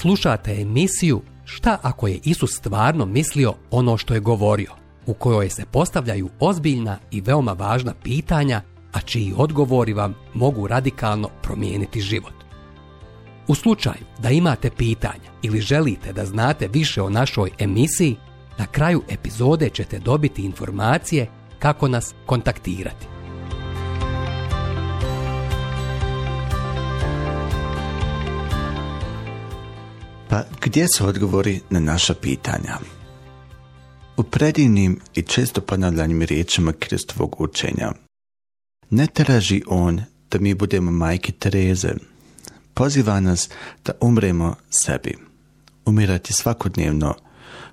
Slušate emisiju Šta ako je Isus stvarno mislio ono što je govorio, u kojoj se postavljaju ozbiljna i veoma važna pitanja, a čiji odgovori vam mogu radikalno promijeniti život. U slučaju da imate pitanja ili želite da znate više o našoj emisiji, na kraju epizode ćete dobiti informacije kako nas kontaktirati. Pa gdje su odgovori na naša pitanja? U predivnim i često ponavljanim riječima Kristovog učenja. Ne traži On da mi budemo majke Tereze. Poziva nas da umremo sebi. Umirati svakodnevno.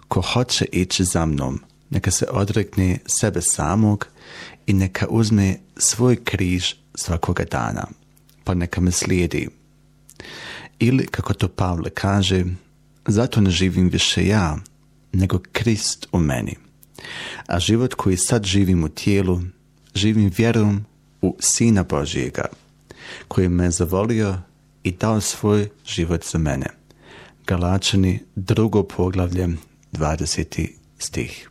Ko hoće ići za mnom, neka se odrekne sebe samog i neka uzme svoj križ svakoga dana. Pa neka me slijedi. Ili, kako to Pavle kaže, zato ne živim više ja, nego Krist u meni. A život koji sad živim u tijelu, živim vjerom u Sina Božijega, koji me zavolio i dao svoj život za mene. Galačani, drugo poglavlje, 20. stih.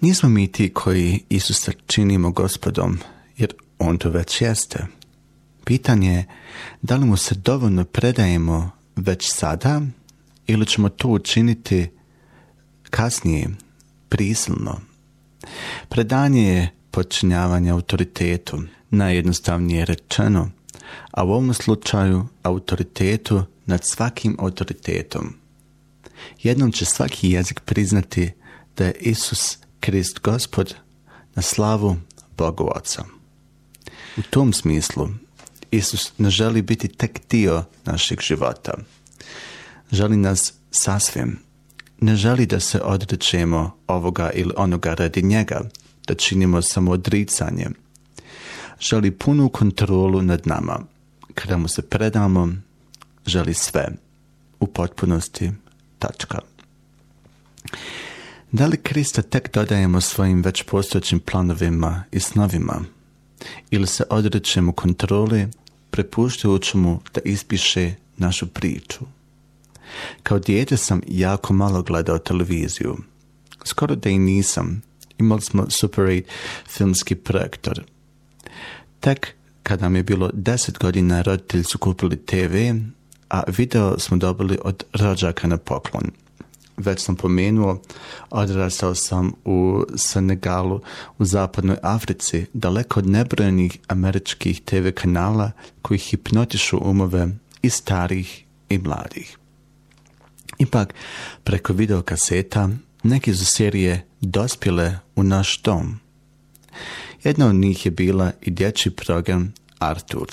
Nismo mi ti koji Isusa činimo gospodom, jer On to već jeste – pitanje da li mu se dovoljno predajemo već sada ili ćemo to učiniti kasnije, prisilno. Predanje je počinjavanje autoritetu, najjednostavnije rečeno, a u ovom slučaju autoritetu nad svakim autoritetom. Jednom će svaki jezik priznati da je Isus Krist Gospod na slavu Bogu Oca. U tom smislu Isus ne želi biti tek dio našeg života. Želi nas sasvim. Ne želi da se odrećemo ovoga ili onoga radi njega, da činimo samo odricanje. Želi punu kontrolu nad nama. Kada mu se predamo, želi sve. U potpunosti tačka. Da li Krista tek dodajemo svojim već postojećim planovima i snovima? ili se odrećemo kontrole prepuštajući mu da ispiše našu priču. Kao dijete sam jako malo gledao televiziju. Skoro da i nisam. Imali smo Super 8 filmski projektor. Tek kada mi je bilo 10 godina roditelji su kupili TV, a video smo dobili od rođaka na poklon – već sam pomenuo, odrastao sam u Senegalu, u zapadnoj Africi, daleko od nebrojenih američkih TV kanala koji hipnotišu umove i starih i mladih. Ipak, preko videokaseta, neke su serije dospjele u naš dom. Jedna od njih je bila i dječji program Artur.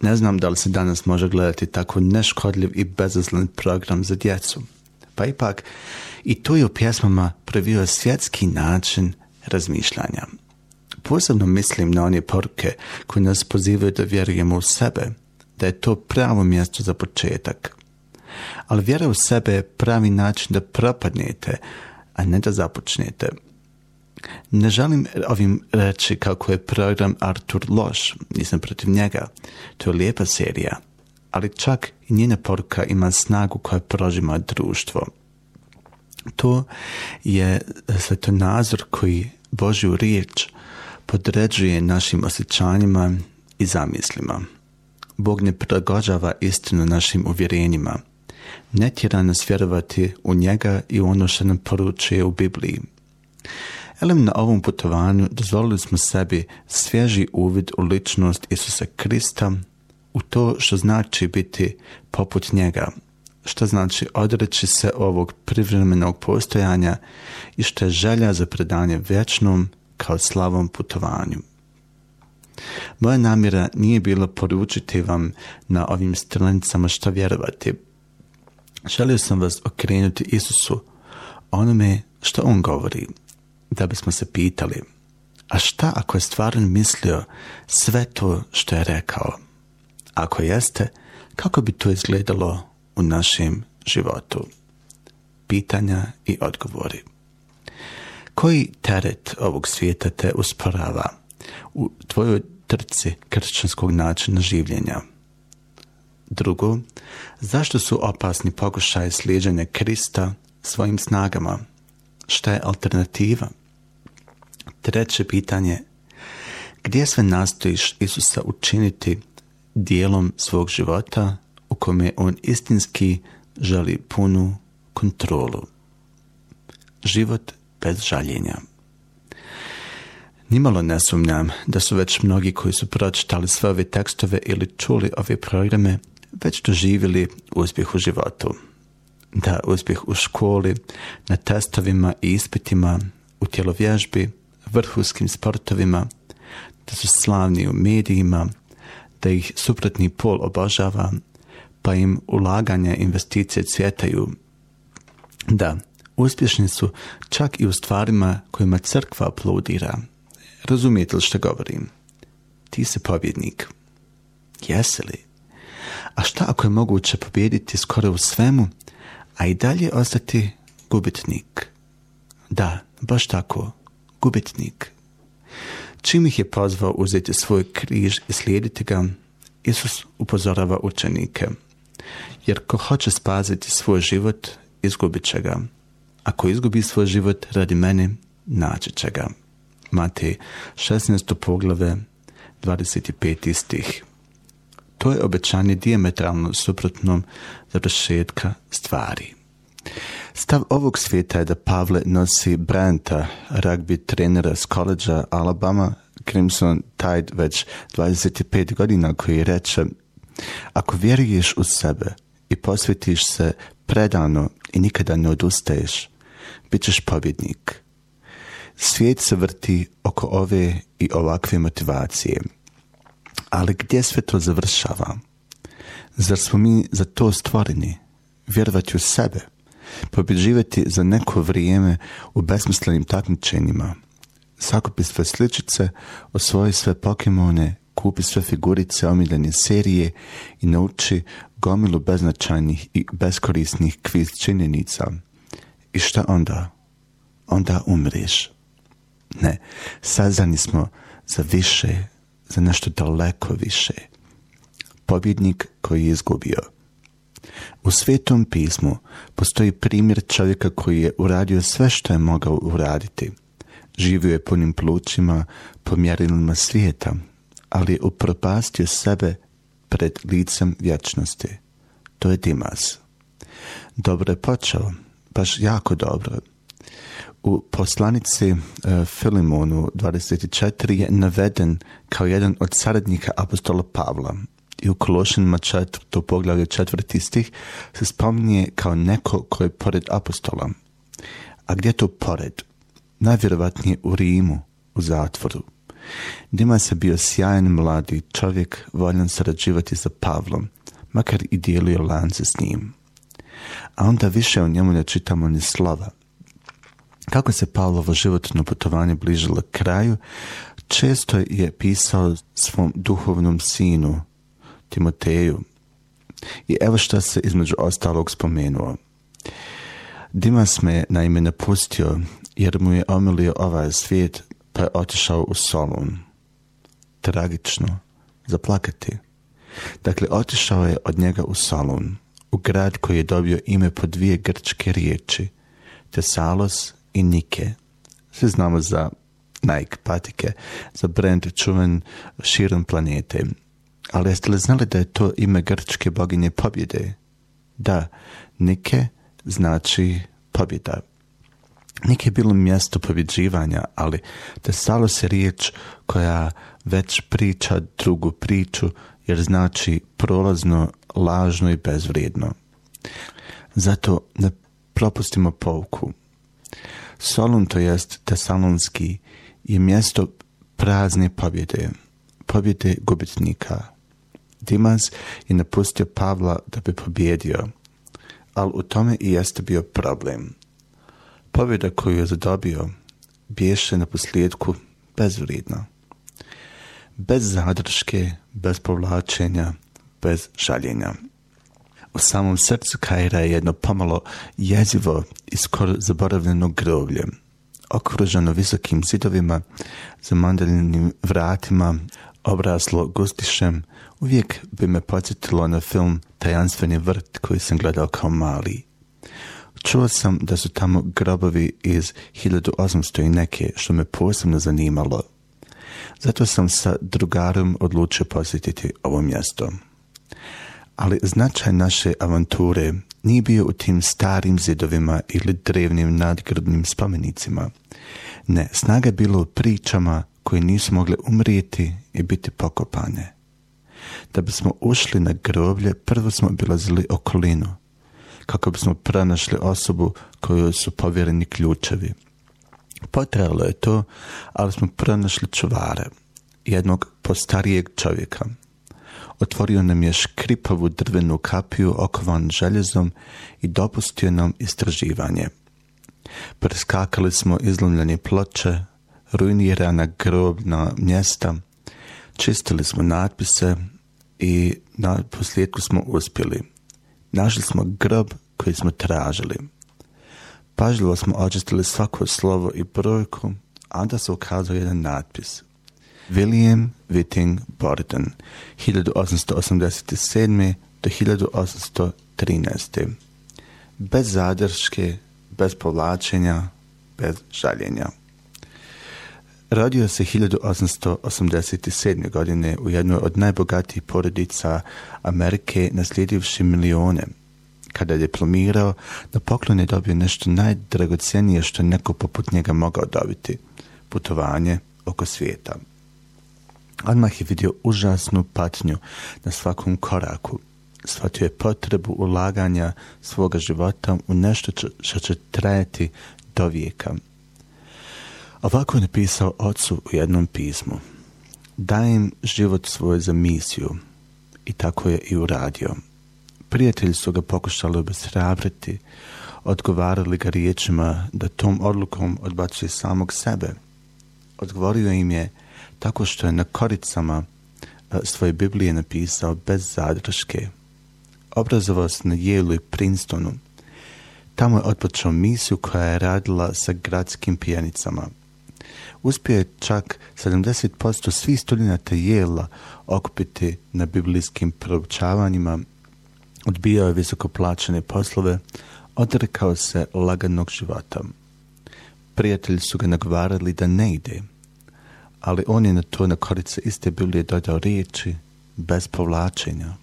Ne znam da li se danas može gledati tako neškodljiv i bezazlen program za djecu. Pa ipak i to je u pjesmama previo svjetski način razmišljanja. Posebno mislim na one poruke koje nas pozivaju da vjerujemo u sebe, da je to pravo mjesto za početak. Ali vjera u sebe je pravi način da propadnete, a ne da započnete. Ne želim ovim reći kako je program Artur loš, nisam protiv njega. To je lijepa serija, ali čak i njena poruka ima snagu koja prožima društvo. To je svetonazor koji Božju riječ podređuje našim osjećanjima i zamislima. Bog ne prilagođava istinu našim uvjerenjima. Ne tjera nas vjerovati u njega i u ono što nam poručuje u Bibliji. Elem na ovom putovanju dozvolili smo sebi svježi uvid u ličnost Isusa Krista, u to što znači biti poput njega, što znači odreći se ovog privremenog postojanja i što je želja za predanje vječnom kao slavom putovanju. Moja namjera nije bila poručiti vam na ovim stranicama što vjerovati. Želio sam vas okrenuti Isusu, onome što On govori, da bismo se pitali, a šta ako je stvarno mislio sve to što je rekao? Ako jeste, kako bi to izgledalo u našem životu? Pitanja i odgovori. Koji teret ovog svijeta te usporava u tvojoj trci kršćanskog načina življenja? Drugo, zašto su opasni pokušaj slijeđanja Krista svojim snagama? Šta je alternativa? Treće pitanje, gdje sve nastojiš Isusa učiniti dijelom svog života u kome on istinski želi punu kontrolu. Život bez žaljenja. Nimalo ne sumnjam da su već mnogi koji su pročitali sve ove tekstove ili čuli ove programe već doživjeli uspjeh u životu. Da uspjeh u školi, na testovima i ispitima, u tjelovježbi, vrhuskim sportovima, da su slavni u medijima, da ih suprotni pol obožava, pa im ulaganje investicije cvjetaju. Da, uspješni su čak i u stvarima kojima crkva aplaudira. Razumijete li što govorim? Ti si pobjednik. Jesi li? A šta ako je moguće pobjediti skoro u svemu, a i dalje ostati gubitnik? Da, baš tako, gubitnik. Čim ih je pozvao uzeti svoj križ i slijediti ga, Isus upozorava učenike. Jer ko hoće spaziti svoj život, izgubit će ga. Ako izgubi svoj život radi mene, naći će ga. Matej 16. poglave 25. stih. To je obećanje diametralno suprotnom završetka stvari. Stav ovog svijeta je da Pavle nosi branta rugby trenera s koleđa Alabama, Crimson Tide već 25 godina koji reče Ako vjeruješ u sebe i posvetiš se predano i nikada ne odustaješ, bit ćeš pobjednik. Svijet se vrti oko ove i ovakve motivacije. Ali gdje sve to završava? Zar smo mi za to stvoreni? Vjerovati u sebe? pobjeđivati za neko vrijeme u besmislenim takmičenjima. Sakupi sve sličice, osvoji sve Pokemone, kupi sve figurice omiljene serije i nauči gomilu beznačajnih i beskorisnih kviz činjenica. I šta onda? Onda umriš. Ne, sazani smo za više, za nešto daleko više. Pobjednik koji je izgubio – u Svetom pismu postoji primjer čovjeka koji je uradio sve što je mogao uraditi. Živio je punim plućima, po mjerilima svijeta, ali je upropastio sebe pred licem vječnosti. To je Dimas. Dobro je počeo, baš jako dobro. U poslanici e, Filimonu 24 je naveden kao jedan od saradnika apostola Pavla, i u Kološinima čet, to poglavlje četvrti stih se spominje kao neko koji je pored apostola. A gdje to pored? Najvjerovatnije u Rimu, u zatvoru. Dima se bio sjajan mladi čovjek voljan sarađivati sa Pavlom, makar i dijelio lance s njim. A onda više o njemu ne čitamo ni slova. Kako se Pavlovo životno putovanje bližilo kraju, često je pisao svom duhovnom sinu, Timoteju. I evo što se između ostalog spomenuo. Dimas me naime napustio jer mu je omilio ovaj svijet pa je otišao u Solun. Tragično. Zaplakati. Dakle, otišao je od njega u Solun, u grad koji je dobio ime po dvije grčke riječi, Tesalos i Nike. Svi znamo za Nike patike, za brand čuven širom planete. Ali jeste li znali da je to ime grčke boginje pobjede? Da, Nike znači pobjeda. Nike je bilo mjesto pobjeđivanja, ali stalo se riječ koja već priča drugu priču, jer znači prolazno, lažno i bezvrijedno. Zato da propustimo pouku. Solun, to jest Tesalonski, je mjesto prazne pobjede, pobjede gubitnika. Dimas je napustio Pavla da bi pobjedio, ali u tome i jeste bio problem. Pobjeda koju je zadobio biješe na posljedku bezvrijedna. Bez zadrške, bez povlačenja, bez šaljenja. U samom srcu Kajra je jedno pomalo jezivo i skoro zaboravljeno grovlje, okruženo visokim zidovima, zamandaljenim vratima, obraslo gustišem, uvijek bi me podsjetilo na film Tajanstveni vrt koji sam gledao kao mali. Čuo sam da su tamo grobovi iz 1800 i neke što me posebno zanimalo. Zato sam sa drugarom odlučio posjetiti ovo mjesto. Ali značaj naše avanture nije bio u tim starim zidovima ili drevnim nadgrobnim spomenicima. Ne, snaga je bilo u pričama, koji nisu mogli umrijeti i biti pokopani. Da bismo ušli na groblje, prvo smo obilazili okolinu, kako bismo pronašli osobu koju su povjereni ključevi. Potrebalo je to, ali smo pronašli čuvare, jednog postarijeg čovjeka. Otvorio nam je škripavu drvenu kapiju okovan željezom i dopustio nam istraživanje. Preskakali smo izlomljene ploče, ruinirana grobna mjesta. Čistili smo natpise i na posljedku smo uspjeli. Našli smo grob koji smo tražili. Pažljivo smo očistili svako slovo i brojku, a da se ukazao jedan natpis. William Witting Borden, 1887. do 1813. Bez zadrške, bez povlačenja, bez žaljenja. Rodio se 1887. godine u jednoj od najbogatijih porodica Amerike naslijedivši milione. Kada je diplomirao, na poklon je dobio nešto najdragocenije što je neko poput njega mogao dobiti. Putovanje oko svijeta. Odmah je vidio užasnu patnju na svakom koraku. Shvatio je potrebu ulaganja svoga života u nešto što će trajati do vijeka. Ovako je napisao ocu u jednom pismu. Dajem život svoj za misiju. I tako je i uradio. Prijatelji su ga pokušali obeshrabriti, odgovarali ga riječima da tom odlukom odbacuje samog sebe. Odgovorio im je tako što je na koricama e, svoje Biblije napisao bez zadrške. Obrazovao se na Jelu i Princetonu. Tamo je otpočeo misiju koja je radila sa gradskim pijanicama – Uspio je čak 70% svih studenata Jela okupiti na biblijskim proučavanjima, odbijao je plaćene poslove, odrekao se laganog života. Prijatelji su ga nagovarali da ne ide, ali on je na to na korice iste Biblije dodao riječi bez povlačenja.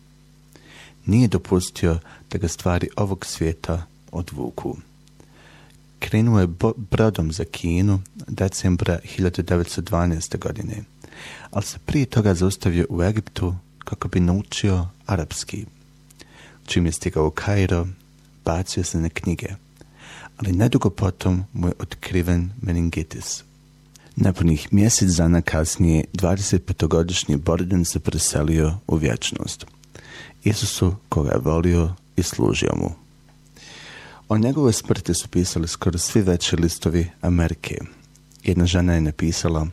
Nije dopustio da ga stvari ovog svijeta odvuku krenuo je brodom za Kinu decembra 1912. godine, ali se prije toga zaustavio u Egiptu kako bi naučio arapski. Čim je stigao u Kairo, bacio se na knjige, ali nedugo potom mu je otkriven meningitis. Napunih mjesec dana kasnije, 25-godišnji Borden se preselio u vječnost. Isusu, koga je volio i služio mu. O njegove smrti su pisali skoro svi veći listovi Amerike. Jedna žena je napisala,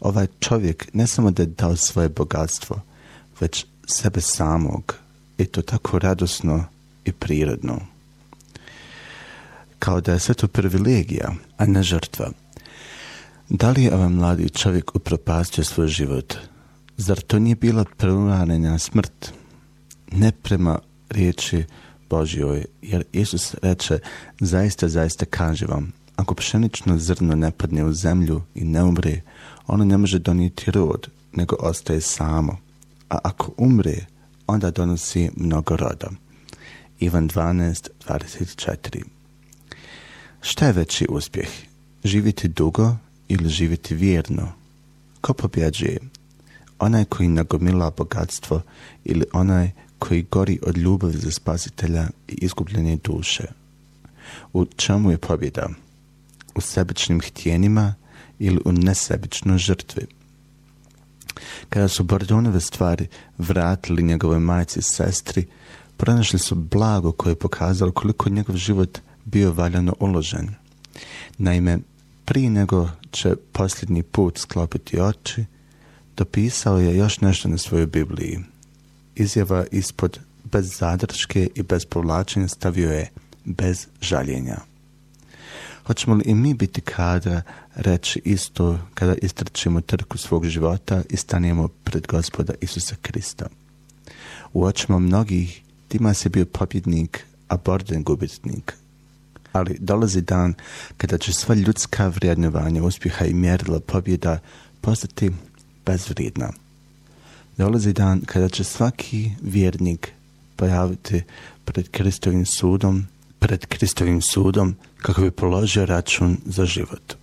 ovaj čovjek ne samo da je dao svoje bogatstvo, već sebe samog, i to tako radosno i prirodno. Kao da je sve to privilegija, a ne žrtva. Da li je ovaj mladi čovjek upropastio svoj život? Zar to nije bila preuranjena smrt? Ne prema riječi Božjoj, jer Isus reče, zaista, zaista kaže vam, ako pšenično zrno ne padne u zemlju i ne umri, ono ne može donijeti rod, nego ostaje samo. A ako umre, onda donosi mnogo roda. Ivan 12, 24 Šta je veći uspjeh? Živjeti dugo ili živjeti vjerno? Ko pobjeđuje? Onaj koji nagomila bogatstvo ili onaj koji gori od ljubavi za spasitelja i izgubljenje duše. U čemu je pobjeda? U sebičnim htjenima ili u nesebičnoj žrtvi? Kada su Bordonove stvari vratili njegove majci i sestri, pronašli su blago koje je pokazalo koliko njegov život bio valjano uložen. Naime, prije nego će posljednji put sklopiti oči, dopisao je još nešto na svojoj Bibliji – izjava ispod bez zadrške i bez povlačenja stavio je bez žaljenja. Hoćemo li i mi biti kada reći isto kada istrčimo trku svog života i stanemo pred gospoda Isusa Krista? U očima mnogih tima se bio pobjednik, a Borden gubitnik. Ali dolazi dan kada će sva ljudska vrijednovanja uspjeha i mjerila pobjeda postati bezvrijedna. Dolazi dan kada će svaki vjernik pojaviti pred Kristovim sudom, pred Kristovim sudom kako bi položio račun za život.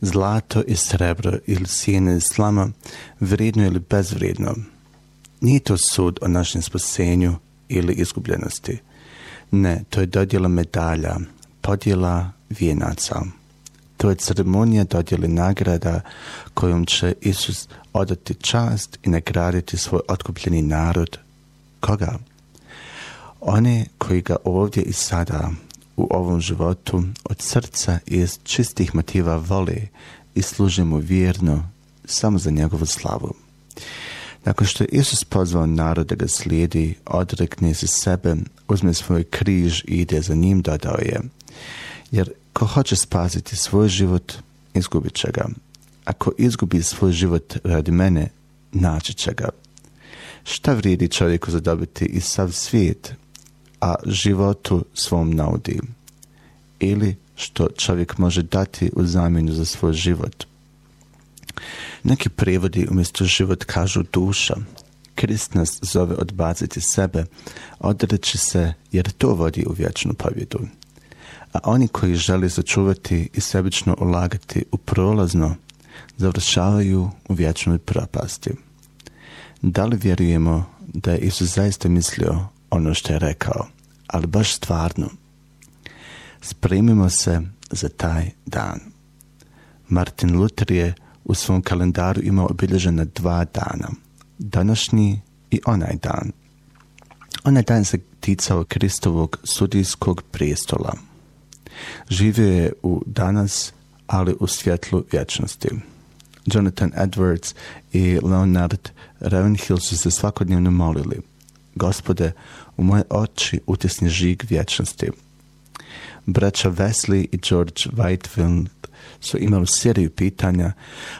Zlato i srebro ili sjene i slama, vrijedno ili bezvrijedno. Nije to sud o našem spasenju ili izgubljenosti. Ne, to je dodjela medalja, podjela vijenaca. To je ceremonija dodjeli nagrada kojom će Isus odati čast i nagraditi svoj otkupljeni narod. Koga? One koji ga ovdje i sada u ovom životu od srca i iz čistih motiva vole i služe mu vjerno samo za njegovu slavu. Nakon što je Isus pozvao narod da ga slijedi, odrekne se sebe, uzme svoj križ i ide za njim, dodao je. Jer ko hoće spaziti svoj život, izgubit će ga. Ako izgubi svoj život radi mene, naći će ga. Šta vrijedi čovjeku zadobiti i sav svijet, a životu svom naudi? Ili što čovjek može dati u zamjenu za svoj život? Neki prijevodi umjesto život kažu duša. Krist nas zove odbaciti sebe, odreći se jer to vodi u vječnu pobjedu a oni koji žele začuvati i sebično ulagati u prolazno, završavaju u vječnoj propasti. Da li vjerujemo da je Isus zaista mislio ono što je rekao, ali baš stvarno? Spremimo se za taj dan. Martin Luther je u svom kalendaru imao obilježena dva dana, današnji i onaj dan. Onaj dan se ticao Kristovog sudijskog prijestola – Živio je u danas, ali u svjetlu vječnosti. Jonathan Edwards i Leonard Ravenhill su se svakodnevno molili Gospode, u moje oči utjesni žig vječnosti. Braća Wesley i George Whitefield su imali seriju pitanja,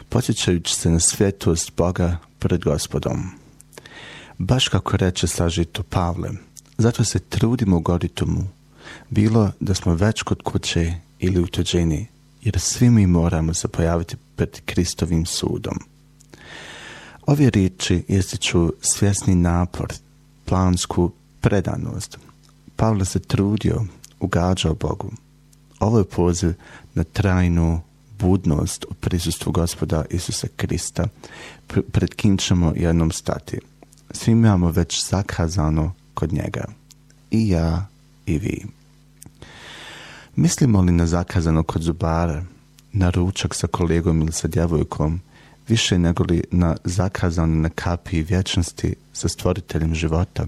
posjećajući se na svjetlost Boga pred gospodom. Baš kako reče sažito Pavle, zato se trudimo ugoditi mu, bilo da smo već kod kuće ili u tuđini, jer svi mi moramo se pojaviti pred Kristovim sudom. Ove riči ističu svjesni napor, plansku predanost. Pavle se trudio, ugađao Bogu. Ovo je poziv na trajnu budnost u prisustvu gospoda Isusa Krista, pred kim ćemo jednom stati. Svi imamo već zakazano kod njega. I ja i vi. Mislimo li na zakazano kod zubara, na ručak sa kolegom ili sa djevojkom, više nego li na zakazano na kapi vječnosti sa stvoriteljem života?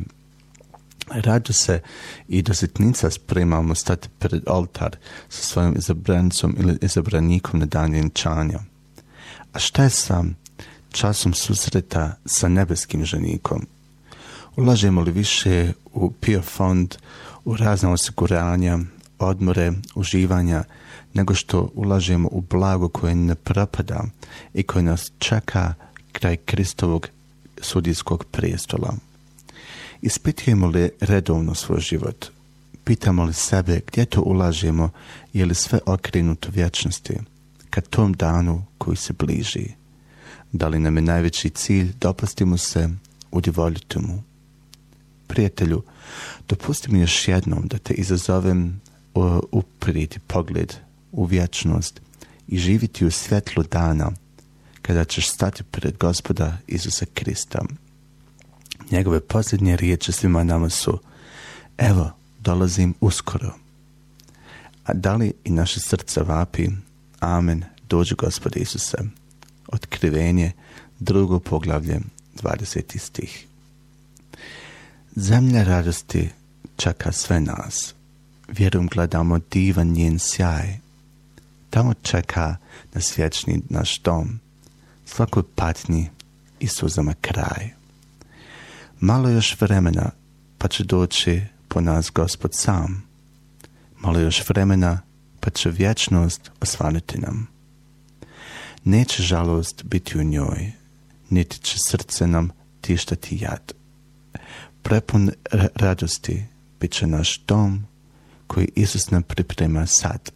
Rađe se i do sitnica spremamo stati pred oltar sa svojim izabrancom ili izabranikom na dan čanja. A šta je sam časom susreta sa nebeskim ženikom? Ulažemo li više u PIO fond, u razne osiguranja, odmore, uživanja, nego što ulažemo u blago koje ne propada i koje nas čeka kraj Kristovog sudijskog prijestola. Ispitujemo li redovno svoj život? Pitamo li sebe gdje to ulažemo je li sve okrenuto vječnosti, ka tom danu koji se bliži? Da li nam je najveći cilj dopustimo se, udivoljiti mu? Prijatelju, dopusti mi još jednom da te izazovem upriti pogled u vječnost i živiti u svjetlu dana kada ćeš stati pred gospoda Isusa Krista. Njegove posljednje riječi svima nama su Evo, dolazim uskoro. A da li i naše srce vapi? Amen, dođu gospod Isuse. Otkrivenje, drugo poglavlje, 20. stih. Zemlja radosti čeka sve nas. Vjerujem gledamo divan njen sjaj. Tamo čeka na svječni naš dom, svakoj patni i suzama kraj. Malo još vremena, pa će doći po nas gospod sam. Malo još vremena, pa će vječnost osvaniti nam. Neće žalost biti u njoj, niti će srce nam tištati jad. Prepun radosti bit će naš dom koji Isus nam priprema sad.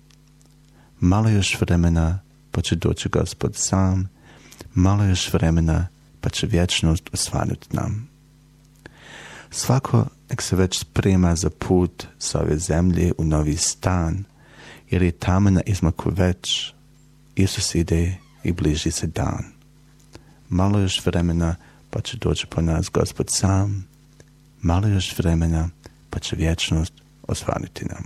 Malo još vremena pa će doći gospod sam, malo još vremena pa će vječnost osvanuti nam. Svako nek se već sprema za put sa ove zemlje u novi stan, jer je tamo na izmaku već. Isus ide i bliži se dan. Malo još vremena pa će doći po nas gospod sam, malo još vremena pa će vječnost osvaniti nam.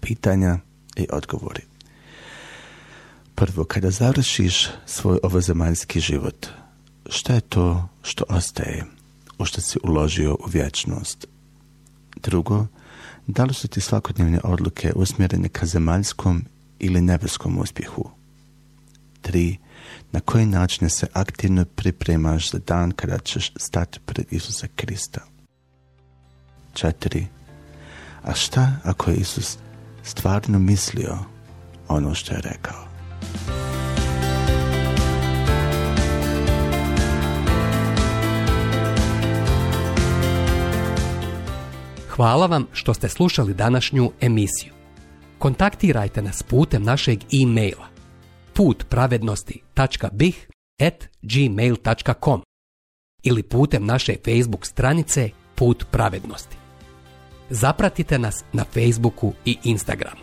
Pitanja i odgovori. Prvo, kada završiš svoj ovozemaljski život, što je to što ostaje, u što si uložio u vječnost? Drugo, da li su ti svakodnevne odluke usmjerene ka zemaljskom ili nebeskom uspjehu? Tri, na koji način se aktivno pripremaš za dan kada ćeš stati pred Isusa Krista? Četiri, a šta ako je Isus stvarno mislio ono što je rekao? Hvala vam što ste slušali današnju emisiju. Kontaktirajte nas putem našeg e-maila putpravednosti.bih ili putem naše Facebook stranice Put pravednosti. Zapratite nas na Facebooku i Instagramu.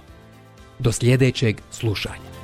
Do sljedećeg slušanja.